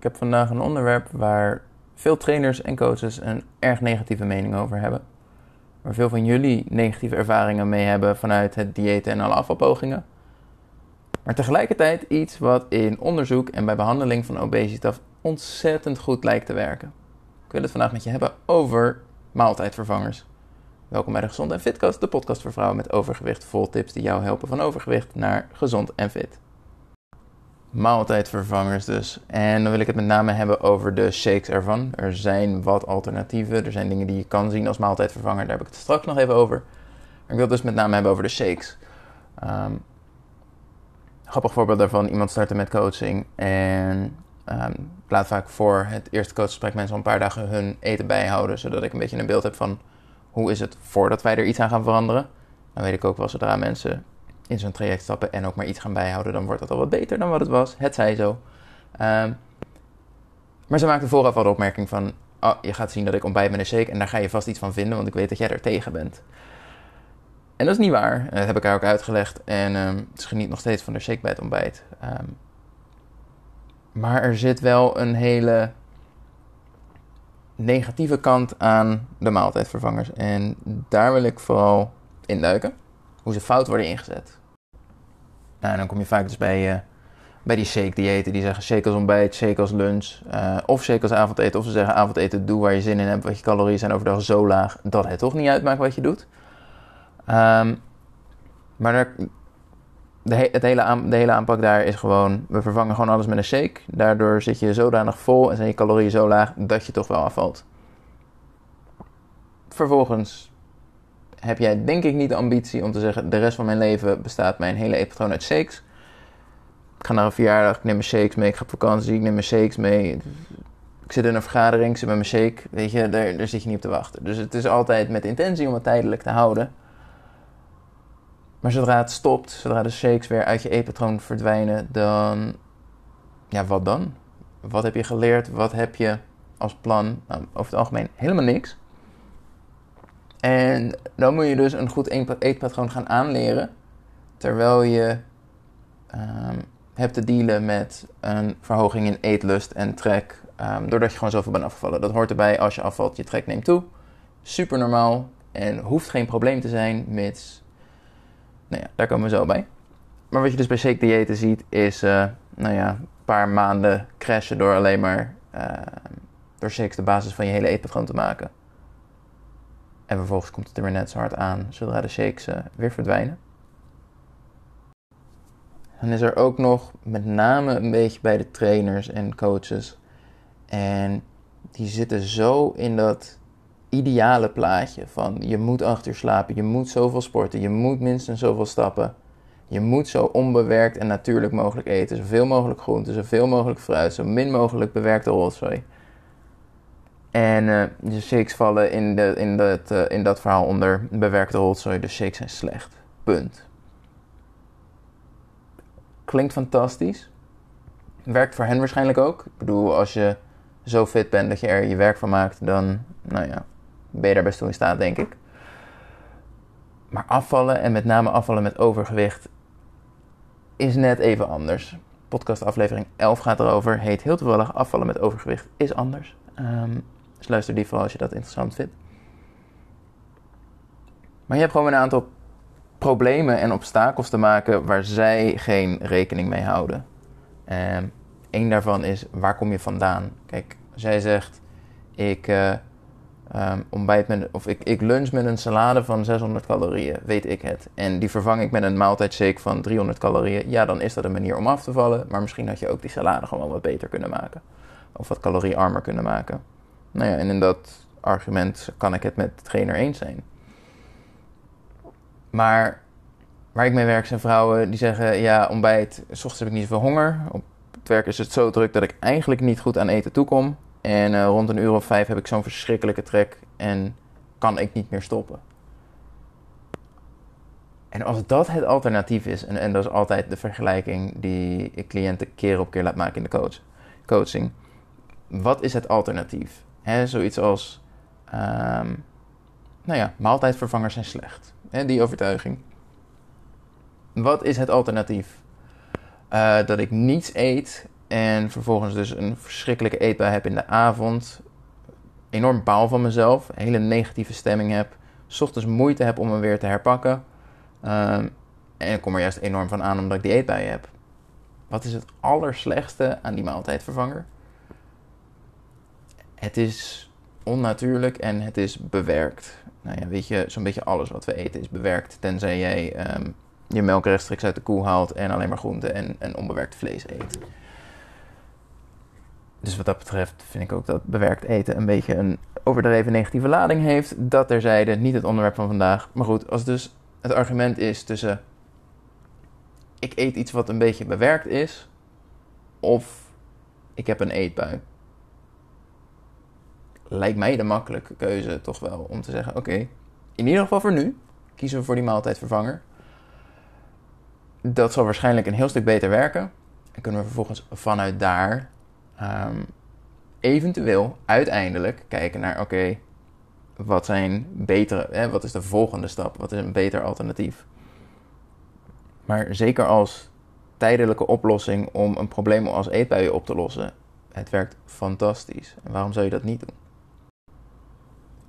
Ik heb vandaag een onderwerp waar veel trainers en coaches een erg negatieve mening over hebben. Waar veel van jullie negatieve ervaringen mee hebben vanuit het diëten en alle afvalpogingen. Maar tegelijkertijd iets wat in onderzoek en bij behandeling van obesitas ontzettend goed lijkt te werken. Ik wil het vandaag met je hebben over maaltijdvervangers. Welkom bij de Gezond en Fitcast, de podcast voor vrouwen met overgewicht, vol tips die jou helpen van overgewicht naar gezond en fit maaltijdvervangers dus. En dan wil ik het met name hebben over de shakes ervan. Er zijn wat alternatieven. Er zijn dingen die je kan zien als maaltijdvervanger. Daar heb ik het straks nog even over. Ik wil het dus met name hebben over de shakes. Um, grappig voorbeeld daarvan. Iemand startte met coaching. En um, laat vaak voor het eerste coachgesprek mensen een paar dagen hun eten bijhouden. Zodat ik een beetje een beeld heb van hoe is het voordat wij er iets aan gaan veranderen. Dan weet ik ook wel zodra mensen in zo'n traject stappen en ook maar iets gaan bijhouden, dan wordt dat al wat beter dan wat het was. Het zij zo. Um, maar ze maakte vooraf al de opmerking van, oh, je gaat zien dat ik ontbijt met een shake en daar ga je vast iets van vinden, want ik weet dat jij er tegen bent. En dat is niet waar. Dat heb ik haar ook uitgelegd. En um, ze geniet nog steeds van de shake bij het ontbijt. Um, maar er zit wel een hele negatieve kant aan de maaltijdvervangers. En daar wil ik vooral induiken. Hoe ze fout worden ingezet. Nou, en dan kom je vaak dus bij, uh, bij die shake-diëten. Die zeggen shake als ontbijt, shake als lunch. Uh, of shake als avondeten. Of ze zeggen avondeten, doe waar je zin in hebt. Want je calorieën zijn overdag zo laag dat het toch niet uitmaakt wat je doet. Um, maar de, he, het hele de hele aanpak daar is gewoon... We vervangen gewoon alles met een shake. Daardoor zit je zodanig vol en zijn je calorieën zo laag dat je toch wel afvalt. Vervolgens heb jij denk ik niet de ambitie om te zeggen... de rest van mijn leven bestaat mijn hele eetpatroon uit shakes. Ik ga naar een verjaardag, ik neem mijn shakes mee. Ik ga op vakantie, ik neem mijn shakes mee. Ik zit in een vergadering, ik zit met mijn shake. Weet je, daar, daar zit je niet op te wachten. Dus het is altijd met intentie om het tijdelijk te houden. Maar zodra het stopt, zodra de shakes weer uit je eetpatroon verdwijnen... dan... Ja, wat dan? Wat heb je geleerd? Wat heb je als plan? Nou, over het algemeen helemaal niks. En dan moet je dus een goed eetpatroon gaan aanleren. Terwijl je um, hebt te dealen met een verhoging in eetlust en trek. Um, doordat je gewoon zoveel bent afgevallen. Dat hoort erbij als je afvalt, je trek neemt toe. Super normaal en hoeft geen probleem te zijn, mits. Nou ja, daar komen we zo bij. Maar wat je dus bij shake diëten ziet, is uh, nou ja, een paar maanden crashen door alleen maar uh, door shakes de basis van je hele eetpatroon te maken. En vervolgens komt het er weer net zo hard aan zodra de shakes uh, weer verdwijnen. Dan is er ook nog met name een beetje bij de trainers en coaches. En die zitten zo in dat ideale plaatje van je moet acht uur slapen, je moet zoveel sporten, je moet minstens zoveel stappen. Je moet zo onbewerkt en natuurlijk mogelijk eten. Zoveel mogelijk groenten, zoveel mogelijk fruit, zo min mogelijk bewerkte rotzooi. En uh, de shakes vallen in, de, in, dat, uh, in dat verhaal onder bewerkte rotzooi. De shakes zijn slecht. Punt. Klinkt fantastisch. Werkt voor hen waarschijnlijk ook. Ik bedoel, als je zo fit bent dat je er je werk van maakt, dan nou ja, ben je daar best toe in staat, denk ik. Maar afvallen, en met name afvallen met overgewicht, is net even anders. Podcast aflevering 11 gaat erover. Heet heel toevallig Afvallen met overgewicht is anders. Um, dus luister die vooral als je dat interessant vindt. Maar je hebt gewoon een aantal problemen en obstakels te maken waar zij geen rekening mee houden. Um, Eén daarvan is, waar kom je vandaan? Kijk, zij zegt, ik uh, um, ontbijt met, of ik, ik lunch met een salade van 600 calorieën, weet ik het. En die vervang ik met een maaltijdshake van 300 calorieën. Ja, dan is dat een manier om af te vallen. Maar misschien had je ook die salade gewoon wat beter kunnen maken. Of wat caloriearmer kunnen maken. Nou ja, en in dat argument kan ik het met de trainer eens zijn. Maar waar ik mee werk zijn vrouwen die zeggen: Ja, ontbijt, s ochtends heb ik niet zoveel honger. Op het werk is het zo druk dat ik eigenlijk niet goed aan eten toekom. En uh, rond een uur of vijf heb ik zo'n verschrikkelijke trek en kan ik niet meer stoppen. En als dat het alternatief is, en, en dat is altijd de vergelijking die ik cliënten keer op keer laat maken in de coach, coaching. Wat is het alternatief? He, zoiets als, um, nou ja, maaltijdvervangers zijn slecht. He, die overtuiging. Wat is het alternatief? Uh, dat ik niets eet En vervolgens dus een verschrikkelijke eetbui heb in de avond. Enorm baal van mezelf. Hele negatieve stemming heb. S ochtends moeite heb om me weer te herpakken. Ehm, en ik kom er juist enorm van aan omdat ik die eetbui heb. Wat is het allerslechtste aan die maaltijdvervanger? Het is onnatuurlijk en het is bewerkt. Nou ja, weet je, zo'n beetje alles wat we eten is bewerkt. Tenzij jij ehm, je melk rechtstreeks uit de koe haalt en alleen maar groenten en, en onbewerkt vlees eet. Dus wat dat betreft vind ik ook dat bewerkt eten een beetje een overdreven negatieve lading heeft. Dat terzijde, niet het onderwerp van vandaag. Maar goed, als dus het argument is tussen ik eet iets wat een beetje bewerkt is of ik heb een eetbui. Lijkt mij de makkelijke keuze toch wel om te zeggen: oké, in ieder geval voor nu kiezen we voor die maaltijdvervanger. Dat zal waarschijnlijk een heel stuk beter werken. En kunnen we vervolgens vanuit daar um, eventueel uiteindelijk kijken naar: oké, wat zijn betere, hè, wat is de volgende stap? Wat is een beter alternatief? Maar zeker als tijdelijke oplossing om een probleem als eetbuien op te lossen, het werkt fantastisch. En waarom zou je dat niet doen?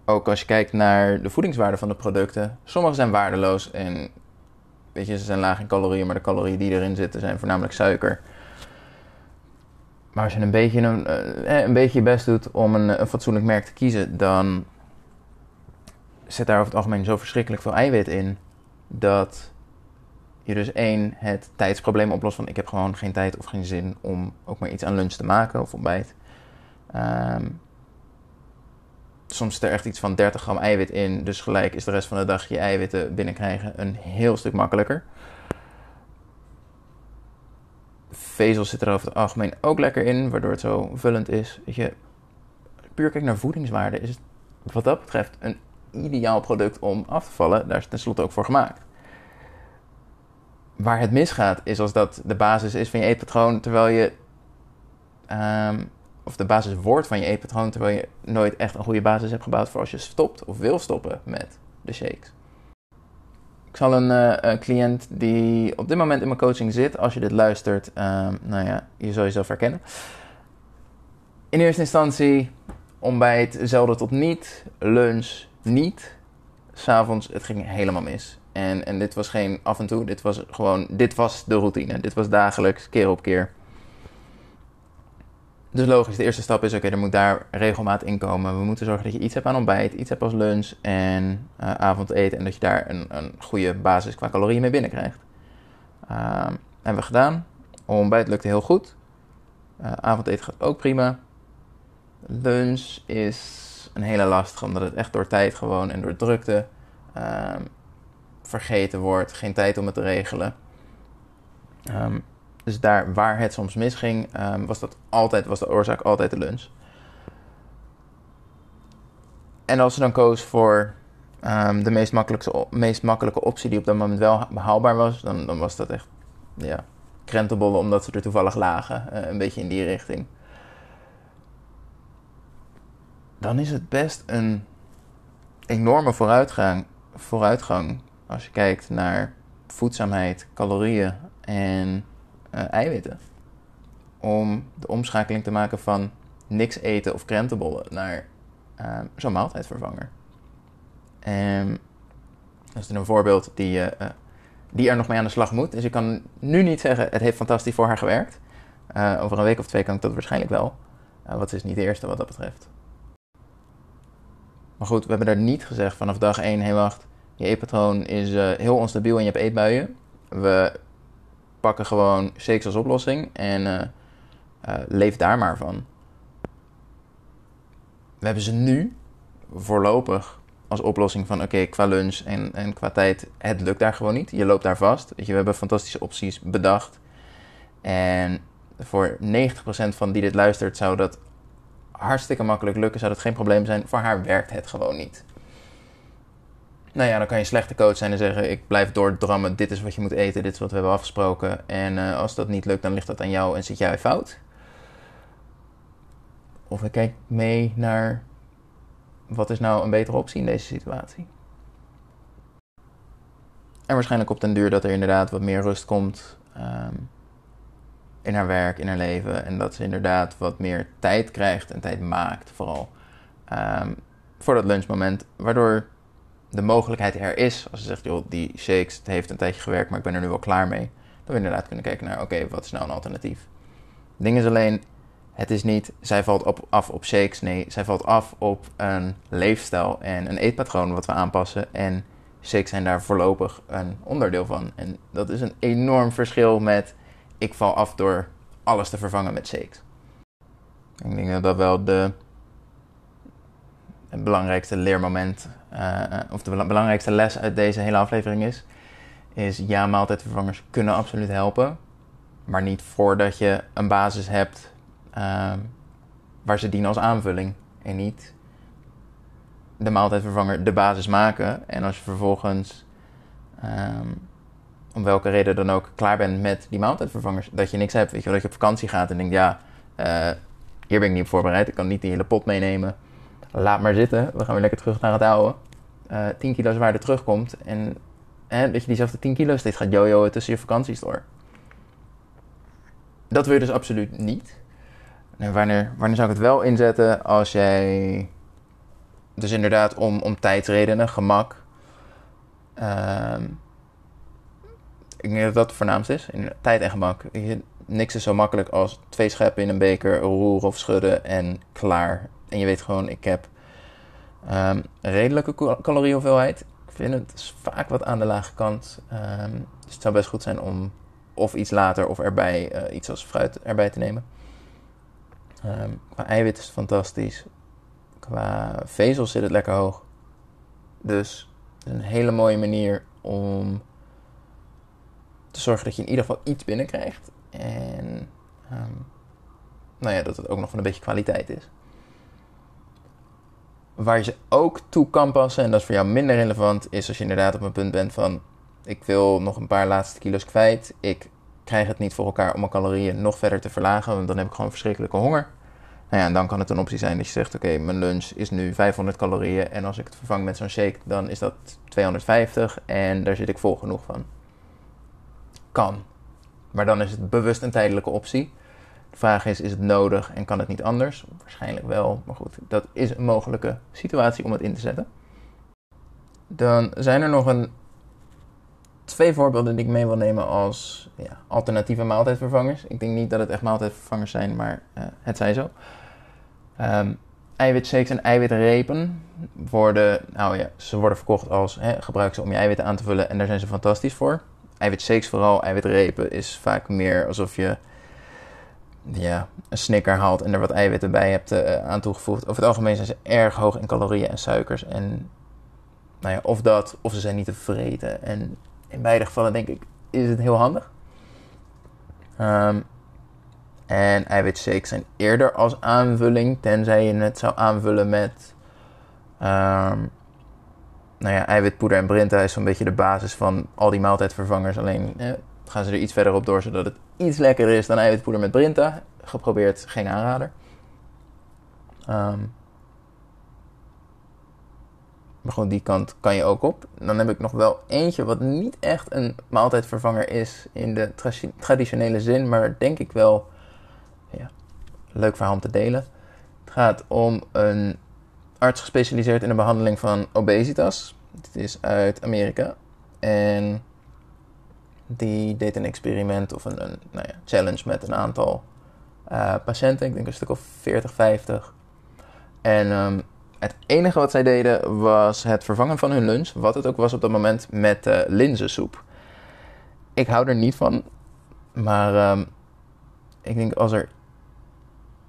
Ook als je kijkt naar de voedingswaarde van de producten, sommige zijn waardeloos en weet je, ze zijn laag in calorieën, maar de calorieën die erin zitten zijn voornamelijk suiker. Maar als je een beetje, een, eh, een beetje je best doet om een, een fatsoenlijk merk te kiezen, dan zit daar over het algemeen zo verschrikkelijk veel eiwit in dat je dus één het tijdsprobleem oplost van ik heb gewoon geen tijd of geen zin om ook maar iets aan lunch te maken of ontbijt. Um, soms is er echt iets van 30 gram eiwit in, dus gelijk is de rest van de dag je eiwitten binnenkrijgen een heel stuk makkelijker. Vezels zitten er over het algemeen ook lekker in, waardoor het zo vullend is. Weet je, puur kijk naar voedingswaarde is wat dat betreft een ideaal product om af te vallen. Daar is het tenslotte ook voor gemaakt. Waar het misgaat is als dat de basis is van je eetpatroon, terwijl je. Um, of de basis wordt van je eetpatroon, terwijl je nooit echt een goede basis hebt gebouwd voor als je stopt of wil stoppen met de shakes. Ik zal een, een cliënt die op dit moment in mijn coaching zit, als je dit luistert, um, nou ja, je zal jezelf herkennen. In eerste instantie ontbijt zelden tot niet, lunch niet. S'avonds, het ging helemaal mis. En, en dit was geen af en toe, dit was gewoon, dit was de routine. Dit was dagelijks, keer op keer. Dus logisch, de eerste stap is, oké, er moet daar regelmaat in komen. We moeten zorgen dat je iets hebt aan ontbijt, iets hebt als lunch en uh, avondeten. En dat je daar een, een goede basis qua calorieën mee binnenkrijgt. Uh, hebben we gedaan. Ontbijt lukte heel goed. Uh, avondeten gaat ook prima. Lunch is een hele lastige, omdat het echt door tijd gewoon en door drukte um, vergeten wordt. Geen tijd om het te regelen. Um, dus daar waar het soms misging, um, was, dat altijd, was de oorzaak altijd de lunch. En als ze dan koos voor um, de meest, makkelijkste, meest makkelijke optie die op dat moment wel behaalbaar was, dan, dan was dat echt ja, krentenbollen omdat ze er toevallig lagen. Uh, een beetje in die richting. Dan is het best een enorme vooruitgang, vooruitgang als je kijkt naar voedzaamheid, calorieën en uh, eiwitten. Om de omschakeling te maken van niks eten of krentenbollen naar uh, zo'n maaltijdvervanger. En dat is een voorbeeld die, uh, die er nog mee aan de slag moet. Dus ik kan nu niet zeggen, het heeft fantastisch voor haar gewerkt. over een week of twee kan ik dat waarschijnlijk wel. wat is niet de eerste wat dat betreft. Maar goed, we hebben daar niet gezegd vanaf dag 1, hé hey, wacht, je eetpatroon is heel onstabiel en je hebt eetbuien. We pakken gewoon shakes als oplossing en uh, uh, leef daar maar van. We hebben ze nu voorlopig als oplossing van oké, qua lunch en, en qua tijd, het lukt daar gewoon niet. Je loopt daar vast. Je, we hebben fantastische opties bedacht. En voor 90% van die dit luistert zou dat hartstikke makkelijk lukken, zou dat geen probleem zijn. Voor haar werkt het gewoon niet. Nou ja, dan kan je slechte coach zijn en zeggen: Ik blijf doordrammen. Dit is wat je moet eten. Dit is wat we hebben afgesproken. En uh, als dat niet lukt, dan ligt dat aan jou en zit jij fout. Of ik kijk mee naar wat is nou een betere optie in deze situatie. En waarschijnlijk op den duur dat er inderdaad wat meer rust komt. Um, in haar werk, in haar leven. En dat ze inderdaad wat meer tijd krijgt en tijd maakt, vooral um, voor dat lunchmoment. Waardoor de mogelijkheid er is, als ze zegt, joh, die shakes, het heeft een tijdje gewerkt, maar ik ben er nu wel klaar mee. Dat we inderdaad kunnen kijken naar, oké, wat is nou een alternatief? Het ding is alleen, het is niet, zij valt op, af op shakes. Nee, zij valt af op een leefstijl en een eetpatroon wat we aanpassen. En shakes zijn daar voorlopig een onderdeel van. En dat is een enorm verschil met ik val af door alles te vervangen met shakes. Ik denk dat dat wel de het belangrijkste leermoment, uh, of de belangrijkste les uit deze hele aflevering is. Is ja, maaltijdvervangers kunnen absoluut helpen. Maar niet voordat je een basis hebt uh, waar ze dienen als aanvulling. En niet de maaltijdvervanger de basis maken. En als je vervolgens, um, om welke reden dan ook, klaar bent met die maaltijdvervangers, dat je niks hebt. Weet je, dat je op vakantie gaat en denkt, ja, uh, hier ben ik niet op voorbereid. Ik kan niet die hele pot meenemen. Laat maar zitten. We gaan weer lekker terug naar het oude. Uh, 10 kilo zwaarder terugkomt. En hè, dat je diezelfde 10 kilo steeds gaat jojoen tussen je vakanties door. Dat wil je dus absoluut niet. En wanneer, wanneer zou ik het wel inzetten? Als jij dus inderdaad om, om tijdsredenen, gemak. Uh, ik denk dat dat het voornaamste is. In tijd en gemak. Niks is zo makkelijk als twee scheppen in een beker, roeren of schudden en klaar. En je weet gewoon, ik heb een redelijke caloriehoeveelheid. Ik vind het vaak wat aan de lage kant. Um, dus het zou best goed zijn om of iets later of erbij uh, iets als fruit erbij te nemen. Um, qua eiwit is het fantastisch. Qua vezels zit het lekker hoog. Dus een hele mooie manier om te zorgen dat je in ieder geval iets binnenkrijgt. En nou ja, dat het ook nog van een beetje kwaliteit is. Waar je ze ook toe kan passen, en dat is voor jou minder relevant, is als je inderdaad op een punt bent van: ik wil nog een paar laatste kilo's kwijt. Ik krijg het niet voor elkaar om mijn calorieën nog verder te verlagen, want dan heb ik gewoon verschrikkelijke honger. Nou ja, en dan kan het een optie zijn dat je zegt: Oké, mijn lunch is nu 500 calorieën. En als ik het vervang met zo'n shake, dan is dat 250. En daar zit ik vol genoeg van. Kan. Maar dan is het bewust een tijdelijke optie. De vraag is: is het nodig en kan het niet anders? Waarschijnlijk wel. Maar goed, dat is een mogelijke situatie om het in te zetten. Dan zijn er nog een twee voorbeelden die ik mee wil nemen als ja, alternatieve maaltijdvervangers. Ik denk niet dat het echt maaltijdvervangers zijn, maar uh, het zijn zo. Um, eiwitshakes en eiwitrepen worden, nou ja, ze worden verkocht als hè, gebruik ze om je eiwitten aan te vullen en daar zijn ze fantastisch voor. Eiwitshakes vooral, eiwitrepen is vaak meer alsof je ja, een snicker haalt en er wat eiwitten bij hebt uh, aan toegevoegd. Over het algemeen zijn ze erg hoog in calorieën en suikers. En nou ja, of dat, of ze zijn niet te vreten. En in beide gevallen denk ik, is het heel handig. Um, en eiwitshakes zijn eerder als aanvulling, tenzij je het zou aanvullen met um, nou ja, eiwitpoeder en brinta is zo'n beetje de basis van al die maaltijdvervangers. Alleen eh, gaan ze er iets verder op door, zodat het iets lekkerder is dan eiwitpoeder met brinta. Geprobeerd, geen aanrader. Um, maar gewoon die kant kan je ook op. Dan heb ik nog wel eentje wat niet echt een maaltijdvervanger is in de tra traditionele zin, maar denk ik wel ja, leuk verhaal om te delen. Het gaat om een arts gespecialiseerd in de behandeling van obesitas. Dit is uit Amerika. En die deed een experiment of een, een nou ja, challenge met een aantal uh, patiënten. Ik denk een stuk of 40, 50. En um, het enige wat zij deden was het vervangen van hun lunch, wat het ook was op dat moment, met uh, linzensoep. Ik hou er niet van, maar um, ik denk als er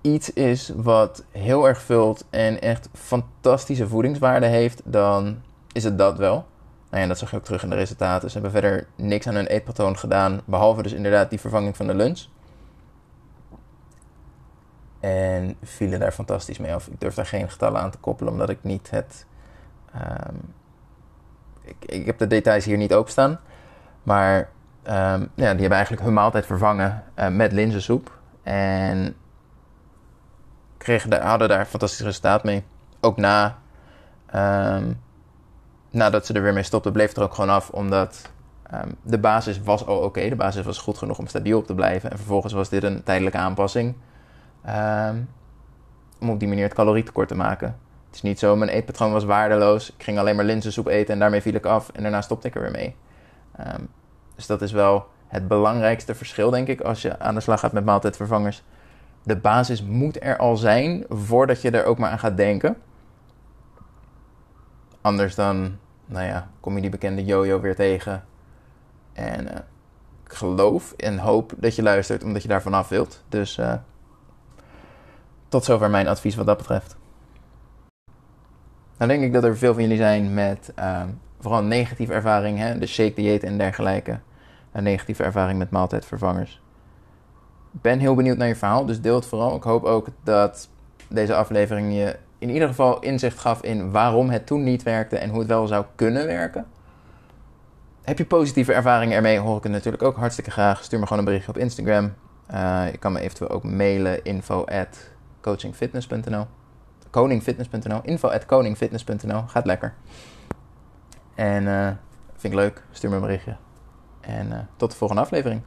iets is wat heel erg vult en echt fantastische voedingswaarde heeft, dan is het dat wel. Nou ja, dat zag je ook terug in de resultaten. Ze hebben verder niks aan hun eetpatroon gedaan, behalve dus inderdaad die vervanging van de lunch. En vielen daar fantastisch mee af. Ik durf daar geen getallen aan te koppelen, omdat ik niet het. Um, ik, ik, heb de details hier niet openstaan. Maar um, ja, die hebben eigenlijk hun maaltijd vervangen uh, met linzensoep. En kregen daar, hadden daar fantastisch resultaat mee. Ook na, um, nadat ze er weer mee stopten, bleef het er ook gewoon af. Omdat Ehm, de basis was al oké, de basis was goed genoeg om stabiel op te blijven. En vervolgens was dit een tijdelijke aanpassing ehm, om op die manier het calorietekort te maken. Het is niet zo, mijn eetpatroon was waardeloos. Ik ging alleen maar linzensoep eten en daarmee viel ik af. En daarna stopte ik er weer mee. Ehm, dus dat is wel het belangrijkste verschil, denk ik, als je aan de slag gaat met maaltijdvervangers. De basis moet er al zijn voordat je er ook maar aan gaat denken. Anders dan, nou ja, kom je die bekende yo-yo weer tegen. En uh, ik geloof en hoop dat je luistert omdat je daar vanaf wilt. Dus uh, tot zover mijn advies wat dat betreft. Dan denk ik dat er veel van jullie zijn met uh, vooral negatieve ervaring, hè? de shake dieet en dergelijke. Een negatieve ervaring met maaltijdvervangers. Ik ben heel benieuwd naar je verhaal, dus deel het vooral. Ik hoop ook dat deze aflevering je in ieder geval inzicht gaf in waarom het toen niet werkte en hoe het wel zou kunnen werken. Heb je positieve ervaringen ermee? Hoor ik het natuurlijk ook hartstikke graag. Stuur me gewoon een berichtje op Instagram. Uh, je kan me eventueel ook mailen info koningfitness.nl info Gaat lekker. En uh, vind ik leuk. Stuur me een berichtje. En uh, tot de volgende aflevering.